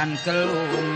lan kelung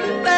happy.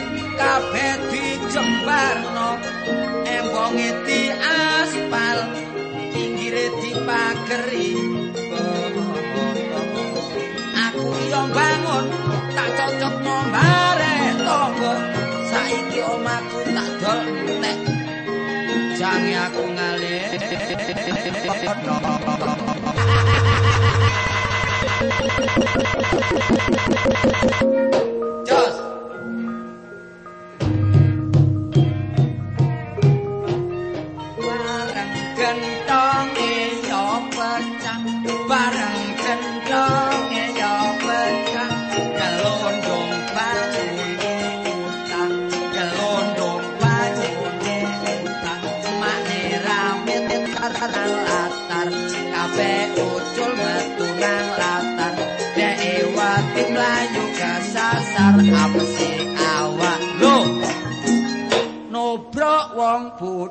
kabeh dijembarno. Embonge di aspal pinggire dipageri. Aku yo bangun tak cocok nombare tonggo saiki omaku tak dol nek jange aku ngalih. Jos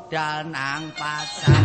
budal nang pasar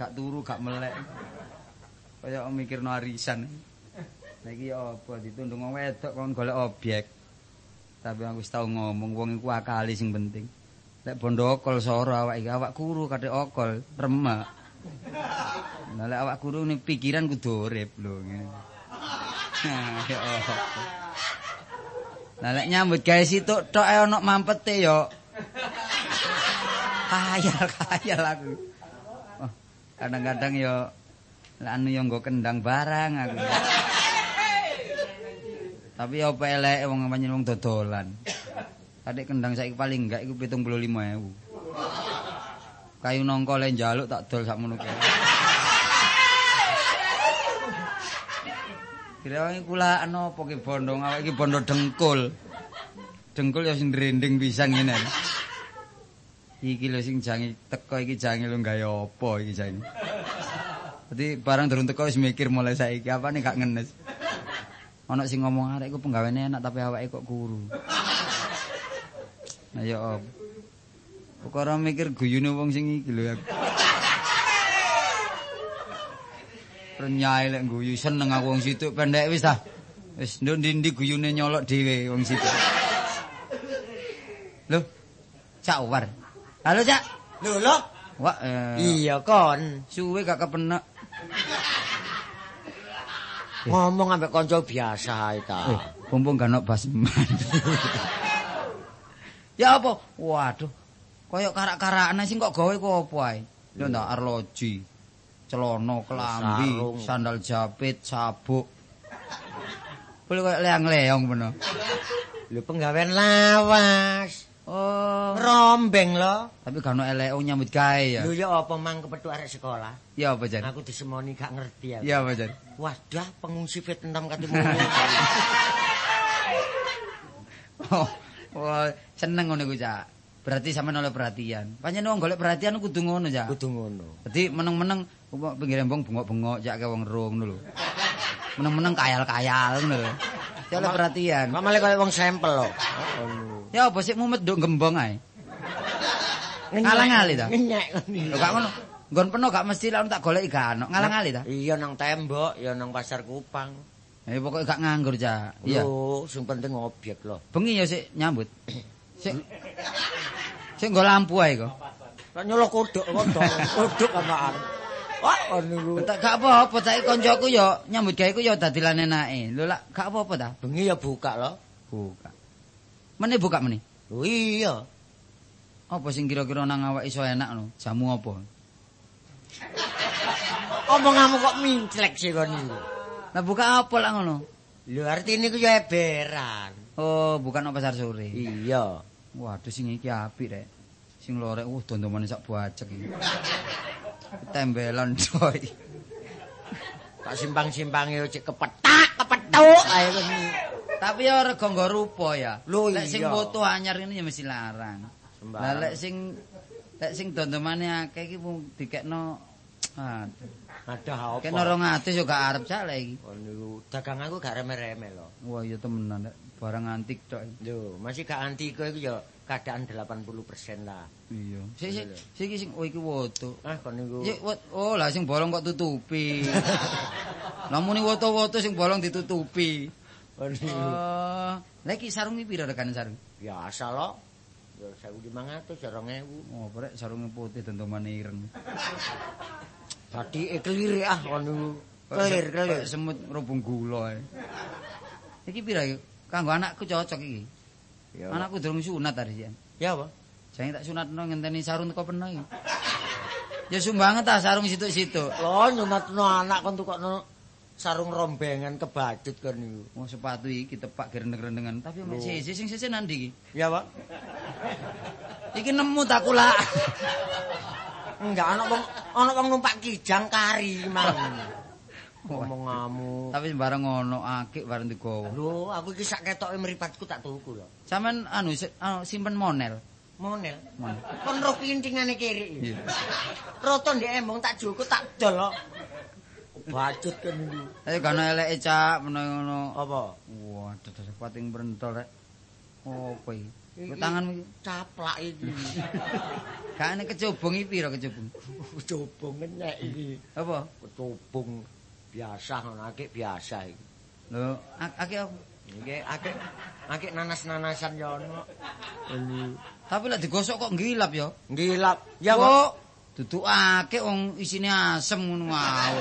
gak turu, gak melek. Kaya mikirno arisan. Iki apa ditundung wong wedok kon golek objek. Tapi aku wis tau ngomong wong iku akali sing penting. Lek bondo okol soro awak iki awak kuru kate okol, remek. Nah lek awak kuru ning pikiran kudu urip lho ngene. Lah lek nyambut gawe situk tok e ana mampete ya. Kayal kayal aku. Kadang-kadang lek anu ya nggo kendang barang aku. Tapi ya apa elek wong pancen wong dodolan. Adik kendang saiki paling enggak iku 75.000. Kayu nongko le njaluk tak dol sakmono kae. Kira kula ana apa ki bondo awak iki bondo dengkul. Dengkul ya sing ndrending pisan ngene. Iki lho sing jange teko iki jange lho gawe apa iki jange. Dadi barang durung teko wis mikir mulai saiki apa nih gak ngenes. Ana sing ngomong arek iku penggawene enak tapi awake kok kuru. Nah ya op. Perkara mikir guyune wong sing iki lho. Renyai lek guyu seneng aku wong situ pendek wis ta. Wis ndi-ndi guyune nyolok dhewe wong situ. Lho. Cak War. Halo Cak. Lho lho. Wah, eh, Iya kon. suwe gak kepenak. Ngomong ambek kanca biasa ae ta. Eh, mumpung gak ono basman. ya apa? Waduh. Kayak karak-karakane sing kok gawe kok apa ae? Lho ndak arloji. Celana, kelambi, sandal japit, sabuk. Boleh kayak leang-leong bener. Lho penggawean lawas. Oh, Rombeng lho. tapi gak ono elek nyambut gawe ya. Lho ya apa mang kepethuk arek sekolah? Ya apa jan? Aku disemoni gak ngerti aku. Ya apa jan? Wadah pengungsi Vietnam katimu. Oh, wah, seneng ngono iku, Cak. Berarti sampean oleh perhatian. Pancen wong golek perhatian kudu ngono, Cak. Kudu ngono. Dadi meneng-meneng pinggir embong bengok-bengok jak ke wong ro ngono lho. Meneng-meneng kayal-kayal ngono lho. Ya oleh perhatian. Kok malah kaya wong sampel lho. Ya apa sih mumet nduk gembong ae. Ngalang-ali ta? Ngenyek ngene. Lho gak ngono. Nggon peno gak mesti lek tak goleki gak ono. Ngalang-ali ta? Iya nang tembok, ya nang pasar Kupang. Ya pokoke gak nganggur, Cak. Iya. Lho, sing penting objek lho. Bengi ya sik nyambut. Sik. Sik nggo lampu ae kok. Kok nyolok kodok kodok. Kodok apaan? Tak gak apa-apa, saiki koncoku ya nyambut gawe ku ya dadi lan enake. Lho lak gak apa-apa ta? Bengi ya buka lho. Buka. Meneh buka meneh. Lho iya. Apa sing kira-kira nang awak iso enak no? Jamu apa? Omonganmu kok minclek sih kon niku. Lah buka apa lah ngono? Lho artine ku ya eberan. Oh, bukan apa pasar sore. Iya. Waduh sing iki apik rek. Sing lorek uh dondomane sak buacek iki. Tembelan coy. Tak simpang-simpange yo cek kepetak, ae kon. Tapi ya rega nggo rupa ya. Lek sing foto anyar ini ya mesti larang. Lah lek sing lek sing dondomane akeh iki mung dikekno aduh. Ada apa? Kekno 200 yo gak arep cak lek iki. Kon niku dagang aku gak reme-reme lho. Wah iya temenan rek. Barang antik tok. iki. Lho, masih gak anti iku iku ya keadaan 80% lah. Iya. Sik sik sik sing oh iki woto. Ah kon niku. Sik oh lah sing bolong kok tutupi. Lah muni woto-woto sing bolong ditutupi. Niku. Oh, lha iki sarung iki pira regane sarung? Biasa lho. Ya 1500 ya 2000. Oh, brek sarunge putih dondomane ireng. Dadi eklirik ah kon niku. Kelir, kelir. Semut rubung gula. Iki pira iki? Kanggo anakku cocok iki. Ya. Anakku durung sunat sian. Ya apa? Jangan tak sunatno ngenteni sarung teko peno iki. Ya sumbanget ta sarung situ-situ. Lho nyunatno anak kon tukokno sarung rombengan kebajut kon niku. Oh sepatu iki tepak gerendeng-gerendengan, tapi mek Loh. sisi sing sisi nandi iki. Ya, Pak? Iki nemu tak kula. Enggak ana wong ana wong numpak kijang kari mang. Wah. Omonganmu. Tapi sembarang ngono akik bareng digowo. Lho, aku iki sak ketoke mripatku tak tuku lho. Sampean anu si- anu, simpen monel. Monel. Kon ro pintingane kiri. Iya. Roto ndek embong tak juku tak dol. kok. Bajut kan niku. Ayo gana eleke cak menawa ngono. Apa? Wah, dadah pating brentol rek. Opo iki? Iki- Kok tanganmu iki? Caplak iki. Gane kecubung iki pira kecubung? Cobong enek iki. Apa? Cobong biasa ngono akeh biasa iki. Lho, ak- akeh apa? Nggih akeh akeh nanas-nanasan ya ono. Tapi lek digosok kok ngilap ya. ngilap. Ya, Pak. Kok duduk akeh wong isine asem ngono wae.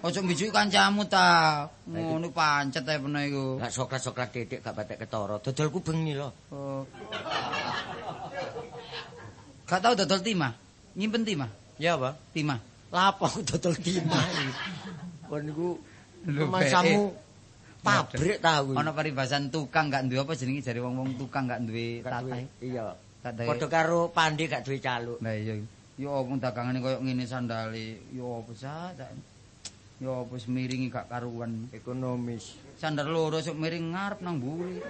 Ojo mbijuki kancamu ta. Ngono pancet ae peno iku. Gak soklat-soklat titik gak patek ketara. Dodolku bengi lho. Oh. Gak tau dodol timah. Nyimpen timah, Ya, Pak. timah. Lapo aku dodol timah iki. Kon niku masamu pabrik ta aku. Ana paribasan tukang gak duwe apa jenenge jare wong-wong tukang gak duwe tatahe. Iya. Gak duwe. Padha karo Pandi gak duwe caluk. Lah iya. Yo apa dagangane koyo ngene sandale. Yo apa sak. Yo apa semiringi gak karuan. Ekonomis. Sandal loro sok miring ngarep nang mburi.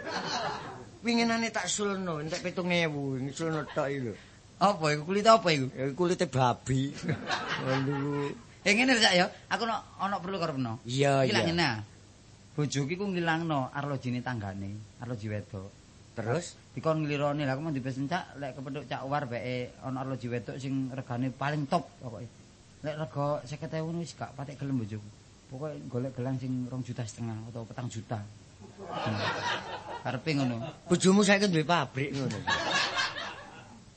Winginane tak sulno entek 7000 ini sulno tok iki lho. Apa iku kulit apa iku? Ya kulite babi. Aduh. Eh ngene sak ya, aku no, ana perlu karo. Iya, iya. ngene. ah. Bojoku ku ngilangno arlojine tanggane, arloji wedok. Terus Dikon nglirone lah aku mau dipesen cak lek kepethuk cak war beke ana arloji wedok sing regane paling top pokoke. Lek rega 50.000 wis gak patek gelem bojoku. Pokoke golek gelang sing 2 juta setengah atau petang juta. Hmm. Karepe ngono. bojomu saiki duwe pabrik ngono.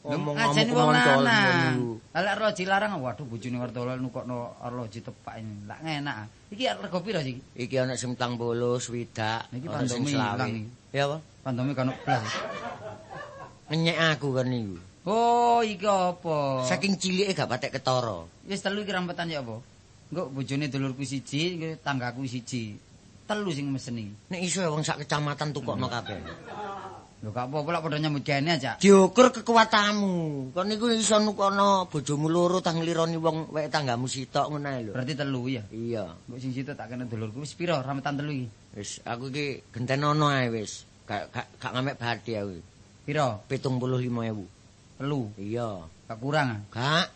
Ngajeni wong lanang. Lah arloji larang waduh bojone wartolo nukokno arloji tepak ini. Lah ngenak. ah. Iki rega piro sih? Iki ana sing 40, swidak, Niki ana sing pandemi selawe. ilang iki. Ya apa? Pandemi kan blas. Ngenyek aku kan niku. Oh, iki apa? Saking cilike gak patek ketara. Wis telu iki rampetan ya apa? Engko bojone dulurku siji, tanggaku siji. Telu sing meseni. Nek iso wong sak kecamatan tukokno kabeh. Lho gak apa-apa lak padha nyambut gawe aja. Diukur kekuatanmu. Kon niku iso nukono bojomu loro tang nglironi wong wek tanggamu sitok ngono ae lho. Berarti telu ya. Iya. Engko sing situ tak kena dulurku wis pira rampetan telu iki? Wis aku iki gentenono ae wis. Gak gak gak ngamek bathi aku. Pira? 75.000. Telu. Iya. Gak kurang ah. Gak.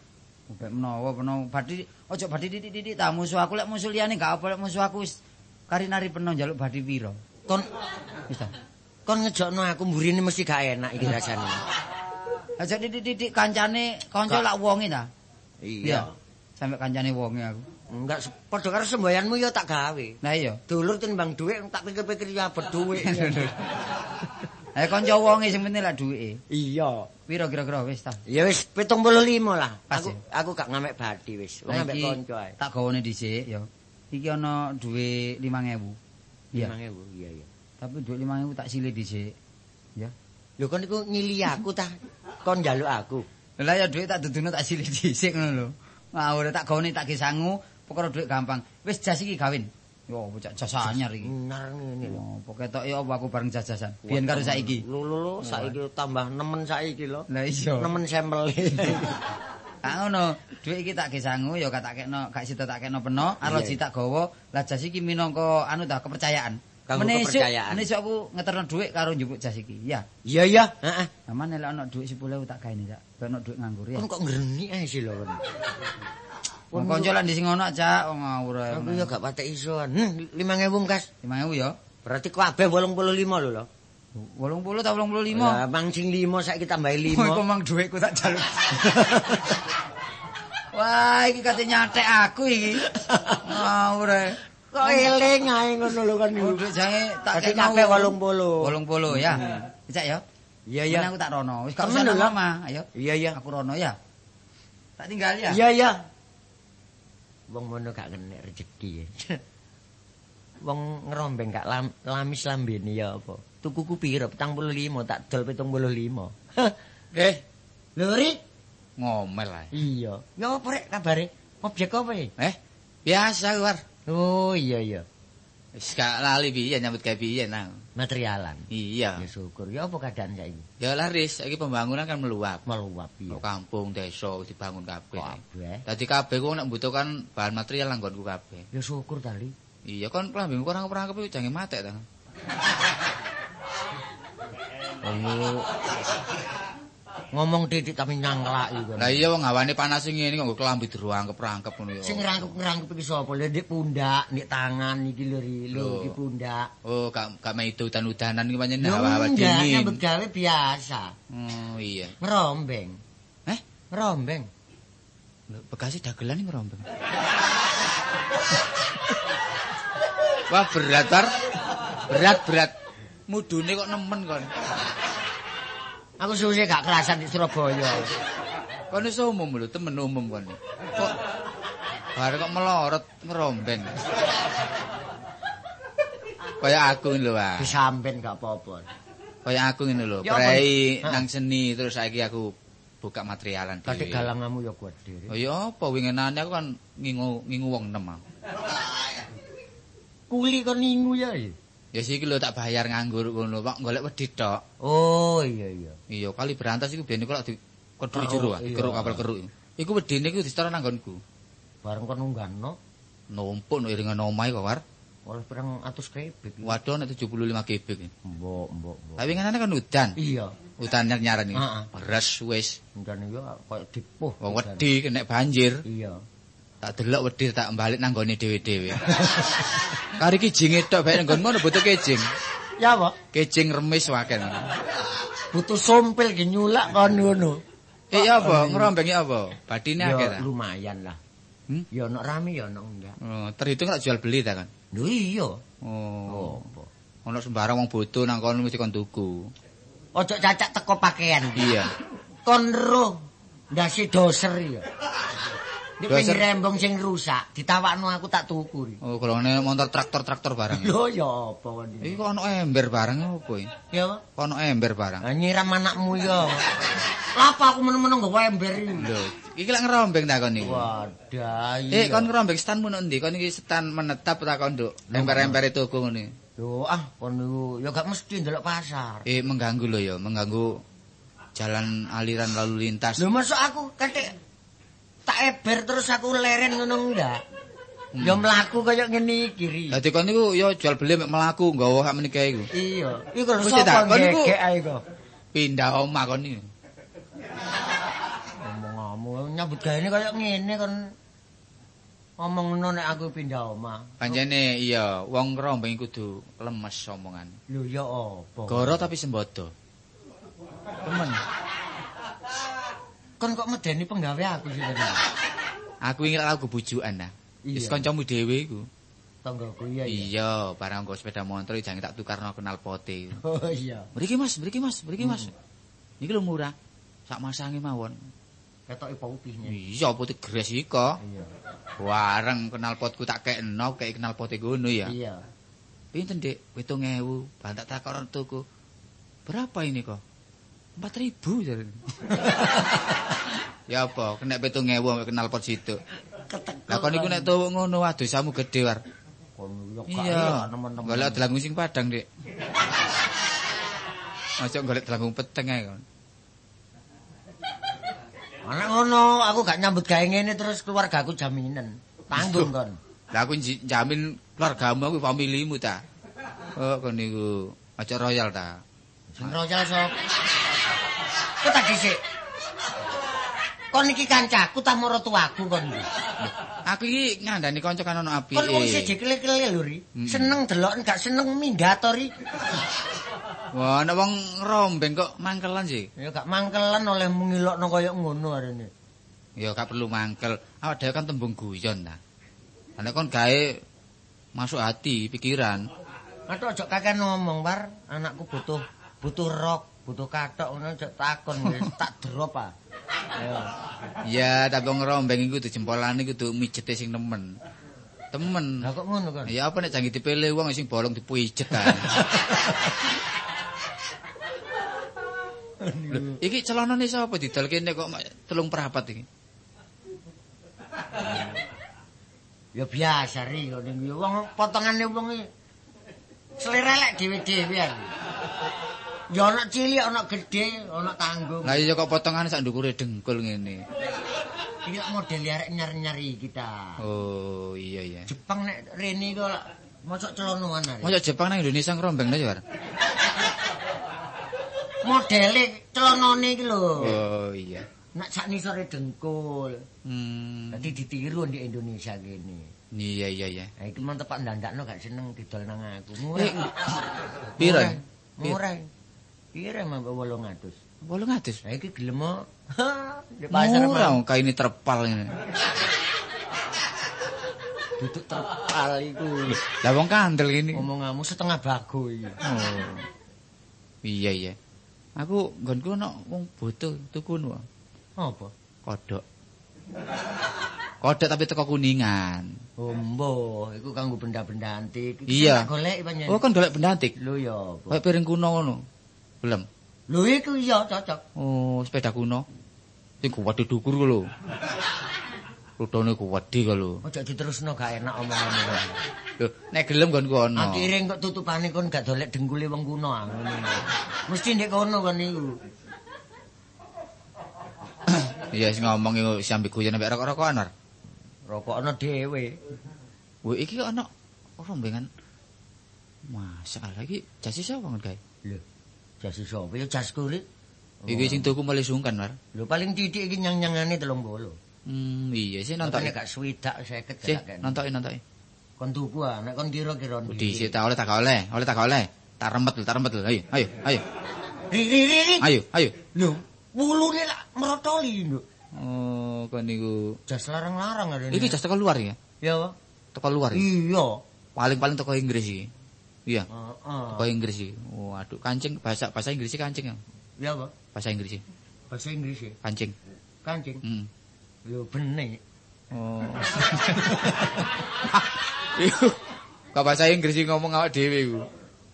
Mbek menawa menawa badhi ojo badhi titik-titik ta musuh aku lek musuh liyane gak apa lek musuh aku wis kari-nari peno njaluk badhi pira. Kon Wis ta. Kon ngejokno aku mburine mesti gak enak iki rasane. Aja titik-titik kancane kanca lak wonge ta. Iya. Sampai kancane wonge aku. Enggak padha karo semboyanmu ya tak gawe. Nah iya. Dulur timbang dhuwit tak pikir-pikir ya berduwit. Ayo kanca wonge sing penting lak duwike. iya. Pira kira-kira wis ta. Ya wis 75 lah. Aku aku gak ngamek bathi wis. Wong ambek kanca ae. Tak gawone dhisik ya. Iki ana duwe 5000. Iya. 5000 iya iya. Tapi duwe 5000 tak silih dhisik. Ya. Lho kon niku nyili aku ta? Kon njaluk aku. Lah ya dhuwit tak duduno tak silih dhisik ngono lho. Ngawur tak gone tak ge sangu, perkara dhuwit gampang. Wis jas iki gawin. Yo bocah jas anyar iki. Benar ngene lho. Oh, pokoke tok apa aku bareng jajasan. Biyen karo saiki. Lho lho lho, saiki tambah nemen saiki lho. Lah iya. Nemen sampel. Ah ngono, dhuwit iki tak ge sangu ya kekno, gak sida tak kekno peno, arloji tak gawa. Lah jas iki minangka anu ta kepercayaan. Kanggo kepercayaan. Menesuk aku ngeterno dhuwit karo njupuk jas iki. Ya. Iya iya, heeh. Aman nek ana dhuwit 10.000 tak gaene, Cak. Ben ana dhuwit nganggur ya. Kon kok ngreni ae sih lho kon. Wong kanca lan di sing ngono, Cak. Wong ngawur ae. Aku ya gak patek isoan. Hmm, 5000 kas. 5000 ya. Berarti kabeh 85 lho lho. 80 ta 85? Lah mancing 5 saiki tambahi Kowe kok 5. mang dhuwitku tak jaluk. Wah, iki kate nyatek aku iki. Ngawur ae. Kok eling ae ngono lho niku. Dhuwit jange tak kabeh 80. 80 ya. Cak ya. Iya iya. Aku tak rono. Wis gak usah mama. Ayo. Iya iya. Aku rono ya. Tak tinggal ya. Iya iya. Wong ngono gak kena rezeki. Wong ngerombeng gak lam, lamis lambene ya apa. Tukuku piro? 75 tak dol 75. Eh, Lho Rik? ngomel ae. Iya. Ya apa rek kabare? Objek apa ya? Eh, biasa war. Oh iya iya. Wis gak lali biyen nyambut gawe biyen nang. Materialan. Iya. Ya syukur. Ya apa keadaan saiki? Ya laris, iki pembangunan kan meluap. Meluap iya. Kok kampung, desa dibangun kabeh. Kabeh. Dadi kabeh ku nek membutuhkan bahan material nang nggonku kabeh. Ya syukur tali. Iya kon klambing kurang perangkep iku jange matek ta. Oh. Ngomong titik tapi nyangklaki. Lah iya wong hawane panas ngene kok nggo klambi dirangkep-rangkep ngono ya. Sing ngrangkup-ngrangkup iki sapa? Lha ndek pundak, ndek tangan iki lho. Lho iki pundak. Oh, gak gak main udan-udanan iki pancen Lho, hawa-hawa enggak, dingin. nyambut gawe biasa. Oh, iya. Ngerombeng. Eh, Ngerombeng. Lho, Bekasi dagelan iki ngerombeng. Wah, berat, Tar. Berat, berat. Mudune kok nemen kon. Aku suwe gak kerasan di Surabaya. Kon iso umum lho, temen umum kon. Kok bareng kok melorot ngerombeng. Kayak aku ngene lho, Wak. Disampen gak apa-apa. Kayak aku ngene lho, Ya, prei nang seni terus saiki aku buka materialan dhewe. galangamu ya kuat dhewe. Oh iya apa wingenane aku kan ngingu ngingu wong enem. ah. Kuli kon ningu ya. Ya? Siki lho tak bayar nganggur ngono, Pak, golek wedhit tok. Oh iya iya. Iya, kali berantas iku biyen lak di keduri Oh, jero, ah, keruk kapal keruk. iku. Wedine iku disetor nang nggonku. Bareng kon nunggano Numpuk no iringan omahe kok, War. oleh pirang atus kebek. Waduh nek 75 gebek. Mbok mbok mbok. Tapi wingenane kan udan. Iya. Udan nyaran iki. Beres wis. Dan yo koyo dipuh. Wong wedi kena banjir. Iya. Tak delok wedi tak balik nang gone dhewe-dhewe. Kari tok bae nang nggonmu butuh kijing. Ya apa? Kijing remis waken. Butuh sompil ki nyulak kon ngono. Eh ya apa? Ngerombengi apa? Badine akeh ta? Ya lumayan lah. Hmm? Ya ono rame ya ono enggak. Oh, terhitung lak jual beli ta kan? Lho iya. Oh. Apa? Ono sembarang wong butuh nang kono mesti kon tuku. Ojo cacak teko pakaian. Iya. Kon roh ndase doser ya. Di Doser. pinggir rembong sing rusak, ditawakno aku tak tuku. Oh, golongane motor traktor-traktor barang. Lho ya apa kon iki? Iki kok ono ember barang apa iki? Ya apa? Kok ono ember barang. Ah, nyiram anakmu ya. Lapa aku meneng-meneng nggawa ember iki. Lho, iki lak ngerombeng ta kon iki. Wadah Eh, kon ngerombeng stanmu nang ndi? Kon iki stan menetap ta kon, Nduk? Ember-ember itu tuku ngene. Yo ah kon niku ya gak mesti ndelok pasar. Eh, mengganggu lho ya, mengganggu jalan aliran lalu lintas. Lho masuk aku katik tak eber terus aku leren ngono enggak. Ya mlaku kaya ngene iki. Ri. Dadi kon niku ya jual beli mek mlaku nggawa sak meniki iku. Iya, iku lho tak, sapa kon niku-. Pindah omah kon iki. Ngomong-ngomong nyambut gawe kaya ngene kon ngomongno nek aku pindah omah. Pancene iya, wong ngerombeng kudu lemes omongan. Lho ya apa? Goro tapi sembodo. Temen. Kon kok medeni penggawe aku sih tadi. Aku ingin lagu bujukan nah. Wis kancamu dhewe iku. Tanggaku iya iya. Iya, barang nggo sepeda motor jangan tak tukarno kenal pote. Oh iya. Mriki Mas, mriki Mas, mriki Mas. Niki lho murah. Sak masange mawon. Ketoke putihnya. Iya, putih gres iko. Iya. Wareng kenal potku tak kekno, kayak kenal pote ngono ya. Iya. Pinten, Dik? 7000. Bahan tak takon tuku. Berapa ini kok? 4000 jare. ya apa, kena 7000 ambek kenal pot situ. Lah kon niku nek tuwuk ngono waduh samu gedhe war. Kon yo gak Iya. teman-teman. Golek delangung sing padang, Dik. Ojo golek delangung peteng ae kon. Ana ngono, aku gak nyambut gawe ngene terus keluargaku jaminan. Tanggung kon. Lah aku jamin keluargamu aku familimu ta. Oh kon niku aja royal ta. Sing royal sop. Kok tak dhisik. Kon iki kancaku ta mara tuaku kon. Aku iki ngandani kanca kan ono apike. Kon wong siji kele-kele lho ri. Mm. Seneng deloken gak seneng minggat to ri. Wah, ana wong rombeng kok mangkelan sih. Ya gak mangkelan oleh mengilokno kaya ngono arene. Ya gak perlu mangkel. Awak dhewe kan tembung guyon ta. Nek kon gawe masuk hati, pikiran. Atuk aja kakek ngomong, Par. Anakku butuh butuh rok, butuh katok ngono aja takon tak drop ah. Ya. Wong rombeng iku kudu jempolane kudu mijete sing nemen. Temen. Lah kok ngono kan? Ya apa nek jangi dipilih wong sing bolong dipuijet kan. Lho, iki celanane sapa didol kene kok telung perapat iki? Ya biasa ri ngono. Wong potongane wong iki selera lek dhewe-dhewe. Ya ana cilik, ana gedhe, ana tanggung. Lah iya kok potongane sak ndukure dengkul ngene. Iki lak model arek nyar-nyari kita. Oh, iya iya. Jepang nek rene kok lak mosok celonoan arek. Mosok Jepang nang Indonesia ngrombeng ta, War? Modele celonone iki lho. Oh, iya. Nek sak nisore dengkul. Hmm. Dadi ditiru di Indonesia kene. Iya iya iya. Ha iki men tepak ndandakno gak seneng didol nang aku. Murah. Piro? Murah. Piro mah 800. 800. Ha iki gelem mo. Di pasar Murah mah wong kaine terpal ngene. duduk terpal iku. Lah wong kandel gini. Omonganmu setengah bago iki. Oh. Iya iya. Aku nggonku ana wong butuh tuku nu. Apa? Kodok. Kodok tapi teko kuningan. Oh, mbah, iku kanggo benda-benda antik. Iya. tak golek. Oh kan golek benda antik. Lho ya apa? Kayak piring kuno ngono. Belum. Lho iku iya cocok. Oh, sepeda kuno. Sing kuwat dukur ku lho. Rutone kuwedi ku lho. Ojo diterusno gak enak omonganmu. Lho, nek gelem nggonku ana. Akhire kok tutupane kon gak dolek dengkule wong kuno ah ngono. Mesti ndek kono kon niku. Iya sing ngomong iku sampe guyon ambek rokok-rokokan. Rokokno dhewe. Wih, iki ana rombengan. Masalah iki jasi sapa ngen gawe? Jas sapa ya jas kulit. Iki sing tuku mulai sungkan, War. Lho paling titik iki nyang-nyangane 30. Hmm, iya sih Nonton nonton. gak swidak 50 Sih, gak kene. nontoki nontoki. Kon tuku ah, nek kon kira-kira. Dhisik tak oleh tak oleh, oleh tak oleh. Tak rempet lho, tak rempet lho. Ayo, ayo, ayo. Ri ri ri. Ayo, ayo. Lho, wulune lak merotoli lho. Oh, kon niku. Jas larang-larang ada Iki jas teko luar ya? Ya, Pak. Teko luar ya? Iya. Paling-paling teko Inggris iki. Iya, Heeh. teko Inggris iki. Waduh, kancing bahasa bahasa Inggris iki kancing ya. Ya, Pak. Bahasa Inggris iki. Bahasa Inggris ya. Kancing. Kancing. Hmm. Lho bener. Oh. Iku kok bahasa Inggris iki ngomong awak dhewe iku.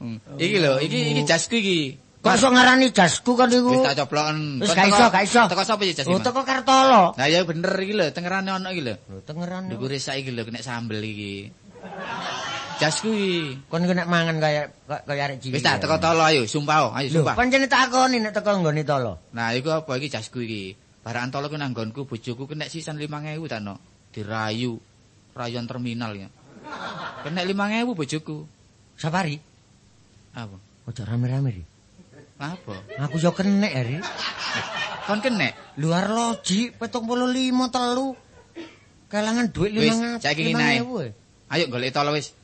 Hmm. Iki lho, iki iki jasku iki. Kok iso ngarani jasku kan? Wis tak coploken. Wis gak iso, gak iso. Teko sapa iki jas Oh, teko Kartolo. Nah ya bener iki lho, tengerane ono iki lho. Lho, tengeran. Niku resak iki lho kena sambel iki. Jasku iki. Kon nek mangan kaya kaya arek cilik. Wis tak teko tolo ayo, sumpah, ayo sumpah. pancene takoni nek teko nggone tolo. Nah, iku apa iki jasku iki? Barang tolo ku nang nggonku bojoku kena sisan 5000 ta no. Dirayu. Rayuan terminal ya. Kena 5000 bojoku. Safari. Apa? Ojo rame-rame ri. Apa? Aku yo kenek ri. Kon kena? Luar loji 75 telu. Kelangan duit Wis, 5 saiki ngene. 5000. Ayo golek tolo wis.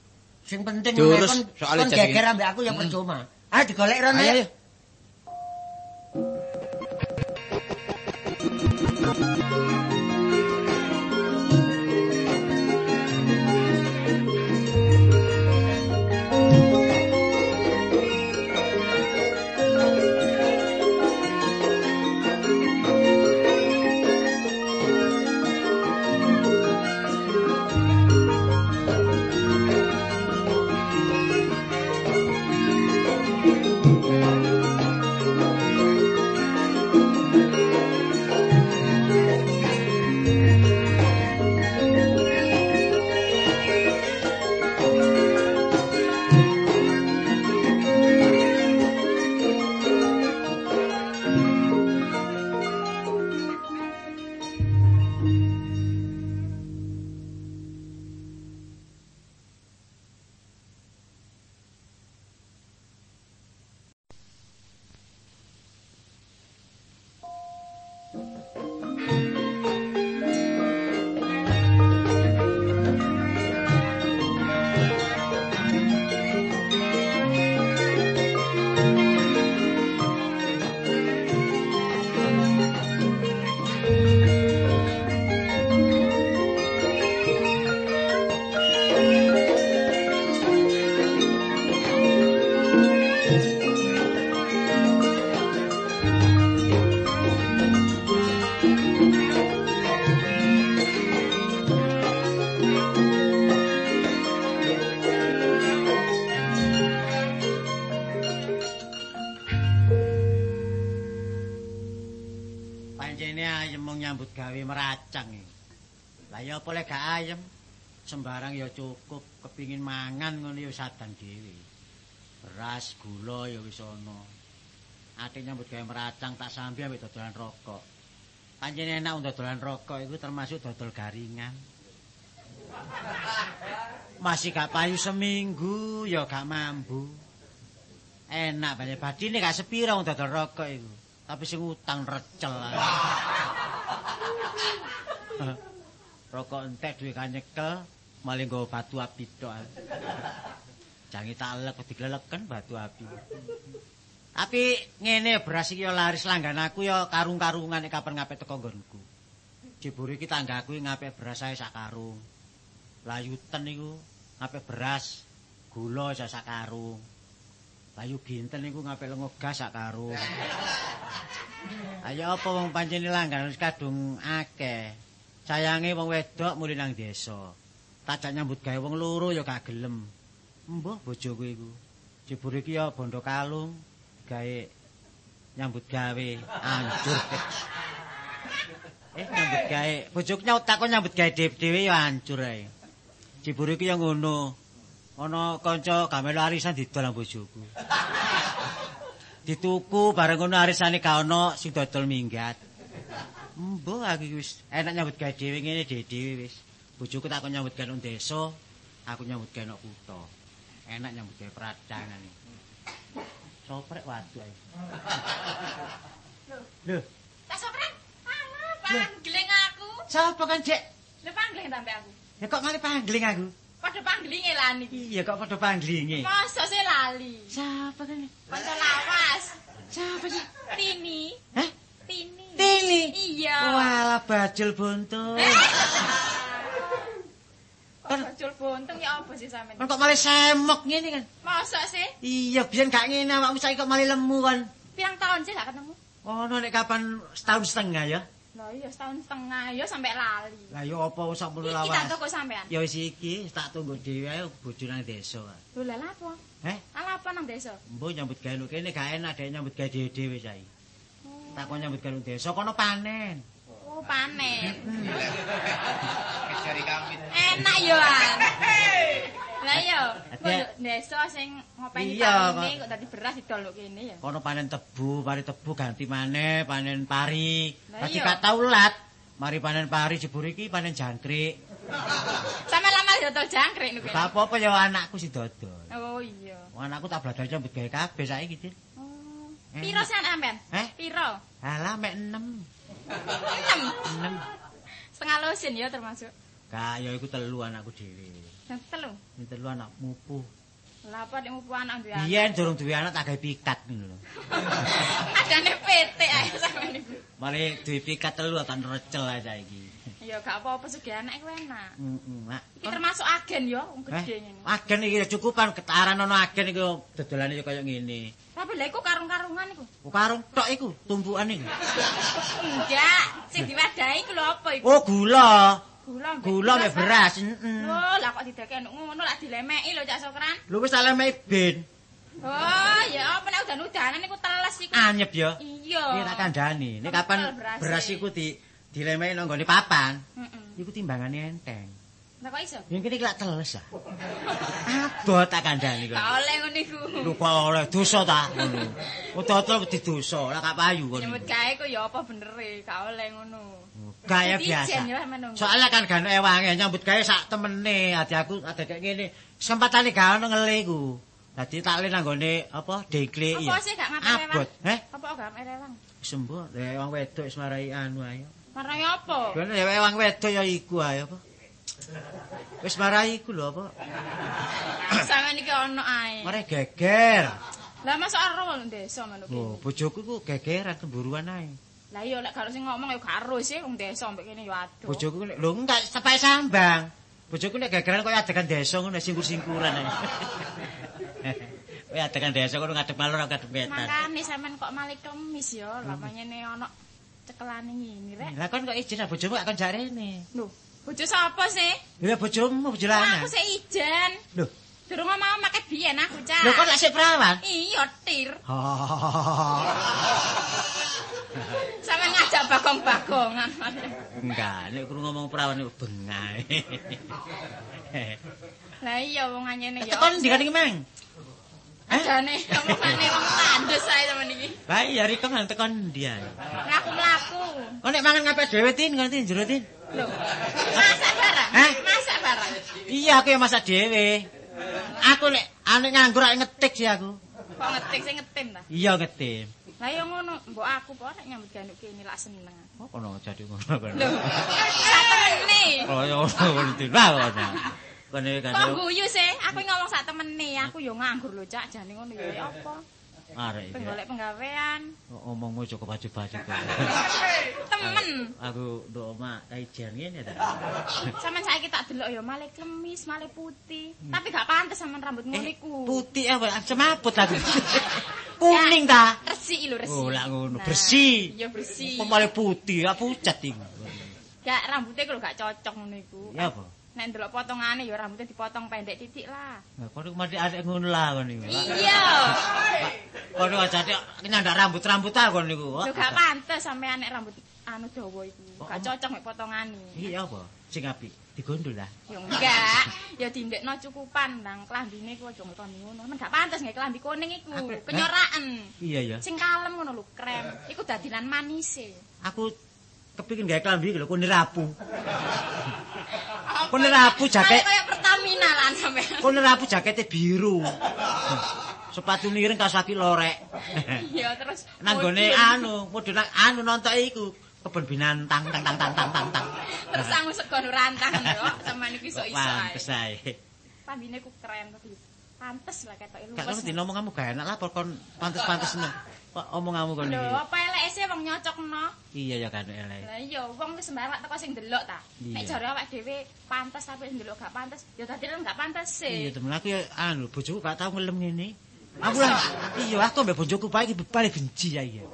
Sing penting Diurus, kon geger ambek aku ya percuma. Ah digolek rono Sembarang ya cukup, kepingin mangan ngono ya sadan dhewe. Beras, gula ya wis ana. Ate nyambut gawe meracang tak sambi ambek dodolan rokok. Pancen enak dodolan rokok iku termasuk dodol garingan. Masih gak payu seminggu ya gak mambu. Enak banyak badine gak sepira dodol rokok iku. Tapi sing utang recel. rokok entek duwe kanyekel malah nggo batu api tok. Jange tak elek digleleken batu api. Tapi ngene beras iki ya laris langgan aku ya karung-karungan nek kapan ngapet teko nggonku. Jebure iki tanggaku ngapet beras ae sak karung. Layuten niku ngapet beras, gula sak sak karung. Layu ginten niku ngapet lengo gas sak karung. Ayo apa wong pancen langgan wis kadung akeh. Sayange wong wedok muli nang desa. Tajak nyambut gawe wong loro ya gak gelem. Mbah bojoku iku. Jebure iki ya bondo kalung gawe nyambut gawe hancur. eh nyambut gawe bojoku nyaut takon nyambut gawe dhewe ya hancur ae. Jebure iki ya ngono. Ana kanca gamel arisan didol bojoku. Dituku bareng ngono arisane gak ana sing dodol minggat. Mbah aku wis enak nyambut gawe dhewe ngene dhewe wis. Bojoku takon nyambut gawe nang desa, aku nyambut gawe nang kutha. Enak nyambut gawe pradangan iki. Soprek waduh ae. Lho, Tak soprek. Alah, pangling aku. sapa kan, Cek? Lho pangling sampe aku. Ya kok malah pangling aku? Padha panglinge lan iki. Iya kok padha panglinge. Masa sih lali. Sapa kan? Kanca lawas. Sapa sih? Tini. Hah? Tini. Tini. Iya. Walah bajul buntung. Kok bajul buntung ya apa sih sampean? Kok malah semok ngene kan? Masa sih? Iya, biyen gak ngene awakmu saiki kok malah lemu kan. Pirang tahun sih gak ketemu? Ono nek kapan setahun setengah ya? Lah iya setahun setengah ya sampe lali. Lah yo apa sak Iki lawas. tak toko sampean. Ya wis iki tak tunggu dhewe ae bojo nang desa. Lho lah apa? Heh, Ala apa nang desa? mbok nyambut gawe kene gak enak dhek nyambut gawe dhewe saiki. Tak kok nyambut gawe desa kono panen. Oh, panen. Kejari kami. Enak yo an. Lah kok desa sing ngopeni parine kok. dadi beras didol kene ya. Kono panen tebu, mari tebu ganti maneh, panen pari. Dadi gak tau lat. Mari panen pari jebur iki panen jangkrik. Sampe lama dodol jangkrik niku. Apa-apa ya anakku sing dodol. Oh iya. Anakku tak belajar nyambut gawe kabeh saiki, Dit. Enak. Piro sen amben? Eh? Piro? Alah mek 6. 6. 6. Setengah lusin ya termasuk. Gak ya iku telu anakku dhewe. Dan telu. Ini telu anak mupu. Lah apa nek mupu anak duwe anak? Biyen durung duwe anak tak gawe pikat ngono lho. Adane PT ae sampe niku. Mari duwe pikat telu tak recel ae saiki. Ya gak apa-apa sugih anak iku enak. Heeh, Mak. Iki termasuk agen ya, wong Eh, gedhe ngene. agen iki cukupan ketaran ana agen iki dodolane yo kaya ngene. Tapi lha iku karung-karungan iku. Oh, karung tok iku, tumpukan iku. Enggak, sing diwadahi iku lho apa iku? Oh, gula. Gula Gula mbek beras, heeh. Oh, lah kok dideke ngono lah dilemeki lho Cak Sokran. Lho wis tak lemeki ben. Oh, ya apa nek udan-udanan iku teles iku. Anyep ya. Iya. Iki tak kandhani. Nek kapan beras iku di dilemeki nang papan, Heeh. iku timbangane enteng. Lah kok iso? Yen kene lak teles ah. Abot tak kandhani kok. Gak oleh ngono iku. Lho kok oleh dosa ta ngono. Udah-udah wedi dosa, lah gak payu ngono. Nyebut gawe ku ya apa bener e, gak oleh ngono. Gaya Jadi biasa. Soalnya kan gak ono ewange nyambut gawe sak temene, ati aku ada kayak ngene. Kesempatane gak ono ngele iku. Dadi tak le nanggone apa dekle Apa sih gak ngapain Abot, eh? Apa gak ngapain rewang? Sembuh, le wong wedok wis marai anu ayo. Marai apa? Kene ya wong wedok ya iku ayo apa. Wis marai iku lho apa. Sampe niki ono ae. Marai geger. Lah masuk aro desa ngono ki. Oh, bojoku ku gegeran temburuan ae. Lah iya lek karo sing ngomong ya karo sih wong desa mbek kene ya aduh. Bojoku lho enggak sepae sambang. Bojoku nek gegeran koyo adegan desa ngono singkur-singkuran ae. Kowe adegan desa kono ngadep malur ngadep wetan. Makane sampean kok malah kemis ya, lah panyene ono cekelane ngene rek. Lah kon kok izin ah, bojomu gak kon jarene. Lho, bojo sapa sih? Ya bojomu bojo lanang. aku sik ijen. Lho, Durung mau make biyen aku, Cak. lho kok lak sik perawan? Iya, tir. Sampeyan ngajak bagong-bagongan. Enggak, nek krungu ngomong perawan iku bengae. Lah iya wong anyene ya. Tekon iki, Mang? Eh? Jane omongane wong tandus ae sampeyan iki. Lah iya riko nang tekon ndi ae. Mlaku-mlaku. Kok nek mangan ngapik dhewe tin, ngerti jero tin? Lho. Masak barang. Hah? Masak barang. Iya aku yang masak dhewe. Aku nek ane nganggur nek ngetik sih aku. Kok ngetik sing ngetim ta? Iya ngetim. Lah ya ngono, mbok aku kok nek nyambut gawe kene lak seneng. Oh kono jadi ngono kono. Lho. Sak temene. Oh ya ngono tin. Lah kono. Kono kan. Kok guyu sih? Aku ngomong sak temene, aku yo nganggur lho, Cak. Jane ngono ya apa? Arek iki. Penggolek penggawean. Omongmu cukup baju-baju kok. Temen. Aku nduk omah kajian ngene ta. Sampeyan saiki tak delok ya male klemis, male putih. Tapi gak pantes sampean rambut ngono iku. Putih apa? Semaput aku. Kuning ta? Resik lho, resik. Oh, lah ngono. Bersih. Ya bersih. Kok malah putih, apa pucat iku. Gak rambutnya kalau gak cocok ngono iku. Ya apa? Nek ndelok potongane ya rambutnya dipotong pendek titik lah. Nah, kono mati adek ngono lah kono iku. Iya. Kono ajane nyandak rambut-rambut ta kono niku. Lho gak pantes sampean nek rambut anu dawa iku. Gak cocok mek potongane. Iya apa? Sing apik digondol lah. Ya enggak, ya dindekno cukupan nang klambine ku aja ngeloni ngono. Men gak pantes nggak klambi kuning iku. Apa? Kenyoraken. Iya ya. Sing kalem ngono lho, krem. Iku dadinan manise. Aku kepingin gawe klambi lho kone rapu. Kone rapu jaket. Kayak Pertamina lan sampean. Kone rapu jakete biru. Sepatu miring kaos kaki lorek. Iya terus Nanggone anu, mudun nang- anu nonton iku kebon binatang tang tang tang tang tang tang. Terus sangu segon rantang yo, sampean iki iso-iso Pantes ae. Klambine ku keren tapi pantes lah ketoke luwes. Gak ngerti ngomong kamu gak enak lah kon pantes-pantes no. Kok omong kamu kon Lho, iki. apa elek sih wong nyocokno? Iya ya kan elek. Lah iya, wong wis sembarang teko sing delok ta. Iya. Nek jare awake dhewe pantes tapi sing delok gak pantes, ya dadi gak pantes Iya sih. temen aku ya anu bojoku gak tau ngelem ngene. Aku lah iya aku mbek bojoku paling paling benci ya iya.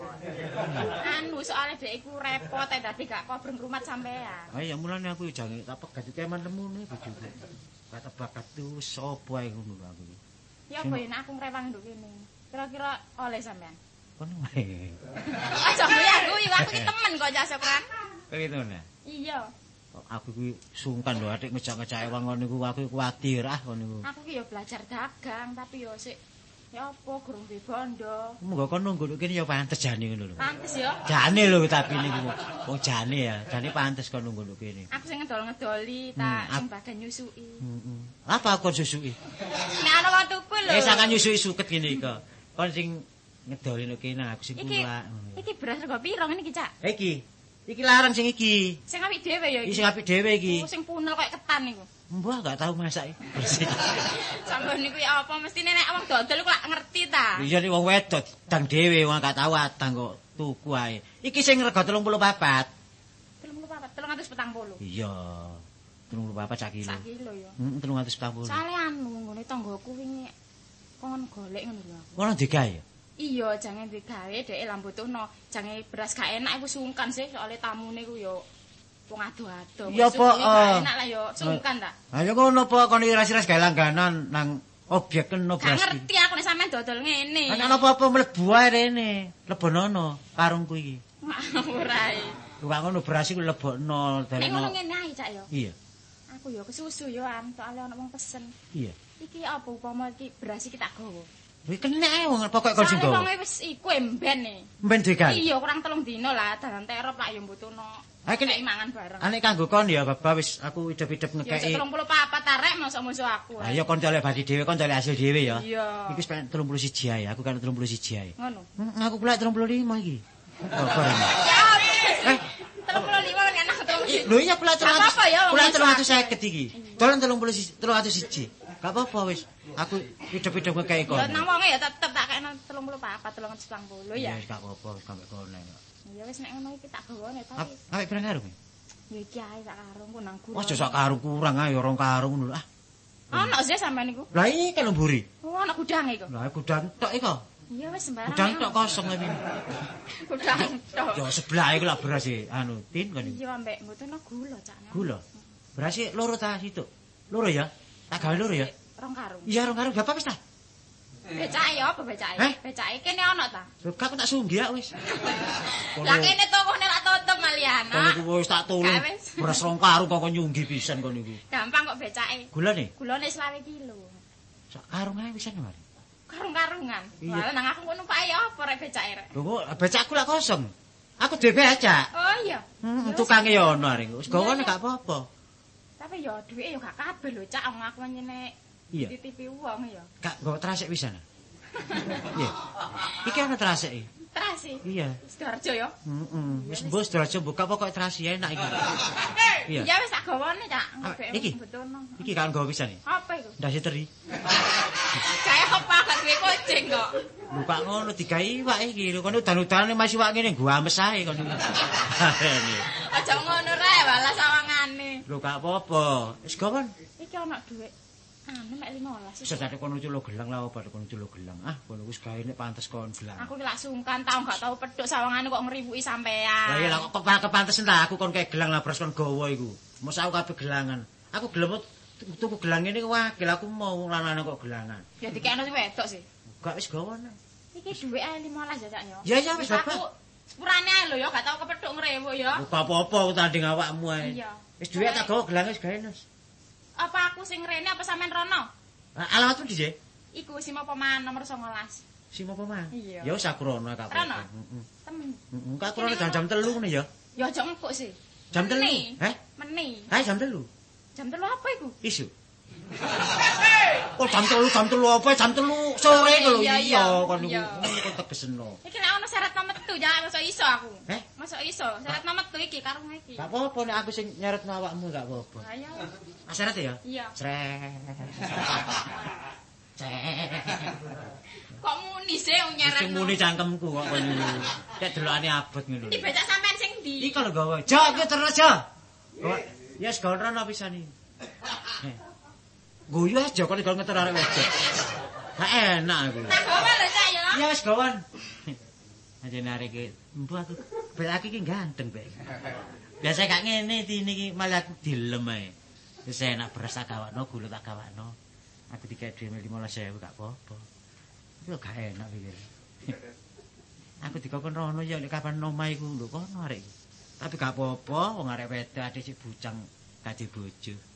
Anu soalnya dhek iku repot ae dadi gak kobreng rumat sampean. Ah iya mulane aku jange tak pegat iki eman lemune bojoku. Kata bakat tuh sopo ae ngono aku. iki. Ya apa ya nek aku ngrewang nduk kene. Kira-kira oleh sampean. Kono wae. Aja guyu aku, yo aku ki temen kok Cak Sokran. Kayak gitu nah. Iya, Aku kuwi sungkan lho adik ngejak-ngejak wong ngono niku aku kuwatir ah ngono niku. aku ki yo belajar dagang tapi yo sik ya apa gurung di bondo. Monggo kono nunggu kene ya pantes jane ngono lho. Pantes yo. Jane lho tapi niku. Wong jane ya, jane pantes kono nunggu kene. Aku sing ngedol-ngedoli Hmm, tak ap- sing bagian nyusui. Heeh. Apa kon susuki? Nek ana wong tuku lho. Eh sakan nyusui suket ngene iki. Kon sing ngedolin kene aku sing kula. iki beras rego piro ngene iki, Cak? Iki. Iki larang sing iki. Sing apik dhewe ya Iki iki. sing apik dhewe iki. Oh, sing punel kayak ketan niku. Mbah gak tau masak iki. bersih. Sampeyan niku ya apa mesti nek wong dodol iku lak ngerti ta. Iya nek wong wedok dang dhewe wong gak tau adang kok tuku ae. Iki sing rega 34. 34, 340. Iya. 34 sak kilo. Sak kilo ya. Heeh 340. Soale anu nggone tanggoku wingi kon golek ngono lho. aku. Ngono digawe. Iya, jange digawe dhek lan butuhno. Jange beras gak enak aku sungkan sih soalé tamune ku yo wong ado-ado. Ya, Wis Po, gak eh. enak lah yo sungkan ta. Ayo ngono apa kon iras-iras gawe langganan nang objek kena Gak beras. iki. ngerti aku nek sampean dodol ngene. Ana apa-apa mlebu ae rene. Lebonono karungku iki. Ngawur ae. Kok ngono beras iku lebokno Nek ngono ngene ae cak yo. Iya. Aku yo kesusu yo an soalé ana wong pesen. Iya. Iki apa upama iki beras iki tak gawa. Wis kena ae wong pokoke kon sing wong wis iku emben e. Mben digawe. Iya, kurang telung dino lah dalan terop lah yo mbutuhno. Ah, kene- mangan bareng. Ane kanggo kon ya Baba wis aku idep-idep Ya ngekeki. 34 arek mosok-mosok aku. ae. Ayo kon colek badi dhewe kon colek hasil dhewe ya. Iya. Iki wis pengen 31 ae, aku kan 31 ae. Ngono. Hmm, aku pula 35 iki. Bareng. Ya. Eh. 35 kan anak terus. Lho iya ya, wong Pula iso 350 iki. Dolan 30 301. Gak apa-apa wis. Aku idep-idep ngekeki kon. Ya nang wonge ya tetep tak kena 34 390 ya. Wis gak apa-apa sampe kono. Ya wis nek ngono iki tak gawane Ap- tapi Awake pirang karung? ya iki ae tak karungku nang guru. Wah, sak karung kurang ae rong karung ngono. Ah, Ana sih sampean niku. lah iki kan mburi. Oh, ana gudang iku. Lah gudang tok iko. Iya wis sembarang. Gudang tok kosong iki. Gudang tok. Ya sebelah iku lah beras e anu tin kan. Iya ambek mboten gula cak. Gula. Beras e loro ta situ. Loro ya? Tak gawe loro ya? Rong karung. Iya rong karung berapa wis ta? Becake ya apa becake? Heh? Becake kene ana ta? Lho gak aku tak sunggi ya wis. Lah kene tokone lak tutup malian. Kono iku wis tak tulung. Wis. Beras rong karung kok nyunggi pisan kono iku. Gampang kok becake. Gulane Gulane 20 kilo. sak karung ae pisan mari. Karung-karungan. Walah nang aku ngono numpak ya apa rek becake rek. Lho kok becakku lak kosong. Aku dhewe becak. Oh iya. Hmm, wis. tukange ya ono arek. Wis gawane iya. gak apa-apa. Tapi ya duwike ya gak kabeh lho, Cak. Wong aku nyene Iya. titipi wong ya. Gak nggo trasik pisan. Iya. Iki ana trasik iki. Terasi. Iya. Sidoarjo ya. Heeh. Wis mbos diraja buka pokoke trasi enak iki. Iya. Ya wis tak gawane, Cak. Iki? Iki kan nggo pisan iki. Apa iku? Ndase teri. Kayak apa gak duwe kucing kok. Lupa ngono digawe iwak iki. Lho kono udan-udane masih iwak ngene gua ames ae kono. Aja ngono. Lho gak apa-apa. Wis gawon. Iki ana dhuwit. Anu mek 15. Wis dadi kono culo gelang lah apa kono culo gelang. Ah, kono wis gawe nek pantes kon gelang. Aku ki lak sungkan tau gak tau pedhuk sawangane kok ngriwuki sampean. Lah iya lah kok kepantesen ta aku kon kayak gelang lah bros kon gawa iku. Mos aku kabeh gelangan. Aku gelem tuku gelang ngene wakil aku mau lanane kok gelangan. Ya dikekno sing wedok sih. Gak wis gawon. Iki dhuwit ae 15 ya, Cak ya. Ya, wis, aku Bapak. sepurane ae lho ya gak tau kepethuk ngrewuk ya. Apa-apa tanding awakmu ae. Iya. Wis dhuwit tak gawa gelang wis gawe nus. Apa aku sing rene apa sampean rono? Ah, Alamatmu di Iku sing man nomor 19. Sing apa? Iya. Ya wis aku rono gak Rono? Heeh. Temen. Heeh, kak rono jam jam 3 ngene ya. Ya aja engkuk sih. Jam telu? Meni. Heh? Meni. Kae jam 3. Jam telu apa iku? Isu. Oh jam 3 jam 3 apa jam 3 sore Iya, lho iya, iya iya. kon niku Iya. ngono kon tegesno. Iki nek ana syarat metu ya masa iso aku. Heh? Masa iso syarat metu iki karung iki. Gak apa-apa nek aku sing nyaretno awakmu gak apa-apa. Ayo. Asyarat ya? Iya. Cret. Cret. Kok muni sih wong nyaran. Sing muni cangkemku kok kon niku. Kayak delokane abot ngono. Iki becak sampean sing ndi? Iki kalau gawe. Jo, iki terus jo. Ya yes, gawe rono pisan iki. Guyu aja kok gawe ngeter arek wedok. Gak enak aku. Tak gawe lho cak ya. Ya wis gawon. Aja narik iki. Mbok aku bel iki ganteng, Bek. Biasa gak ngene di niki malah aku dilem ae. Wis enak beras tak gawakno, gula tak gawakno. Aku dikek dhewe 15.000 gak apa-apa. Yo gak enak pikir. Aku dikokon rono ya nek kapan omah iku lho kono arek. Tapi gak apa-apa, wong arek wedok adik sik bujang kadi bojo.